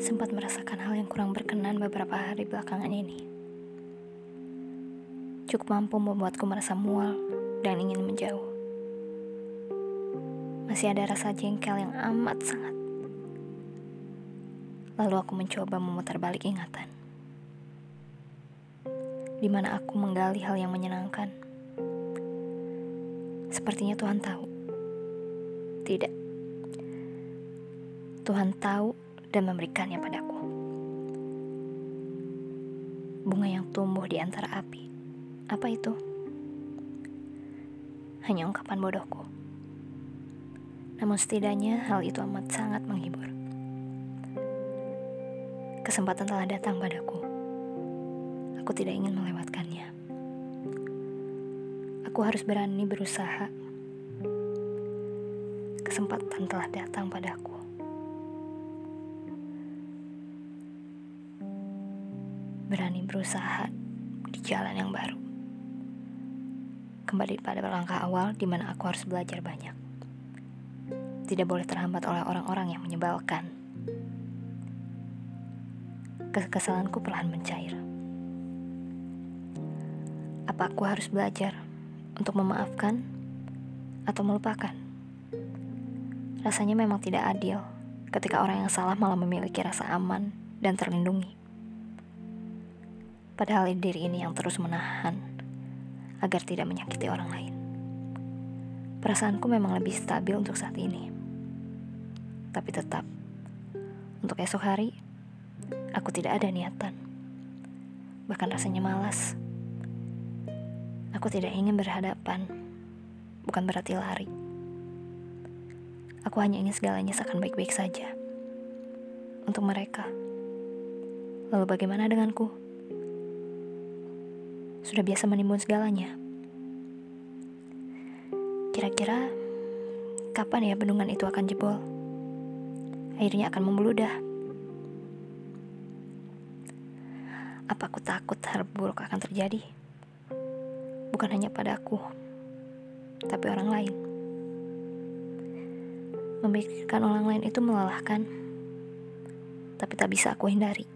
sempat merasakan hal yang kurang berkenan beberapa hari belakangan ini. Cukup mampu membuatku merasa mual dan ingin menjauh. Masih ada rasa jengkel yang amat sangat. Lalu aku mencoba memutar balik ingatan. Di mana aku menggali hal yang menyenangkan. Sepertinya Tuhan tahu. Tidak. Tuhan tahu dan memberikannya padaku. Bunga yang tumbuh di antara api. Apa itu? Hanya ungkapan bodohku. Namun setidaknya hal itu amat sangat menghibur. Kesempatan telah datang padaku. Aku tidak ingin melewatkannya. Aku harus berani berusaha. Kesempatan telah datang padaku. Berani berusaha di jalan yang baru. Kembali pada langkah awal di mana aku harus belajar banyak. Tidak boleh terhambat oleh orang-orang yang menyebalkan. Kekesalanku perlahan mencair. Apa aku harus belajar untuk memaafkan atau melupakan? Rasanya memang tidak adil ketika orang yang salah malah memiliki rasa aman dan terlindungi. Padahal diri ini yang terus menahan agar tidak menyakiti orang lain. Perasaanku memang lebih stabil untuk saat ini. Tapi tetap, untuk esok hari, aku tidak ada niatan. Bahkan rasanya malas. Aku tidak ingin berhadapan, bukan berarti lari. Aku hanya ingin segalanya seakan baik-baik saja. Untuk mereka. Lalu bagaimana denganku? Sudah biasa menimbun segalanya. Kira-kira kapan ya bendungan itu akan jebol? Airnya akan membeludah. Apa aku takut hal buruk akan terjadi? Bukan hanya padaku, tapi orang lain. Memikirkan orang lain itu melelahkan, tapi tak bisa aku hindari.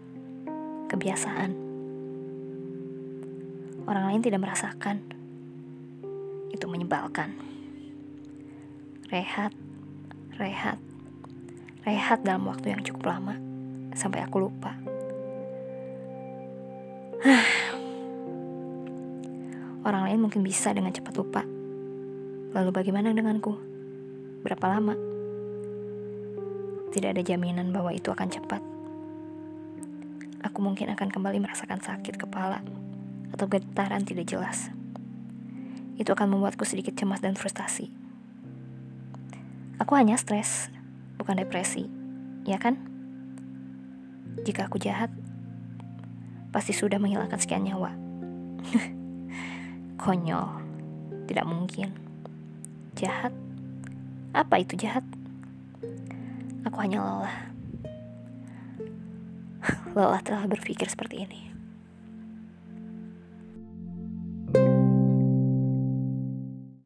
Kebiasaan orang lain tidak merasakan. Itu menyebalkan. Rehat, rehat, rehat dalam waktu yang cukup lama sampai aku lupa. Orang lain mungkin bisa dengan cepat lupa. Lalu bagaimana denganku? Berapa lama? Tidak ada jaminan bahwa itu akan cepat. Aku mungkin akan kembali merasakan sakit kepala atau getaran tidak jelas. Itu akan membuatku sedikit cemas dan frustasi. Aku hanya stres, bukan depresi, ya kan? Jika aku jahat, pasti sudah menghilangkan sekian nyawa. Konyol, tidak mungkin. Jahat? Apa itu jahat? Aku hanya lelah. lelah telah berpikir seperti ini.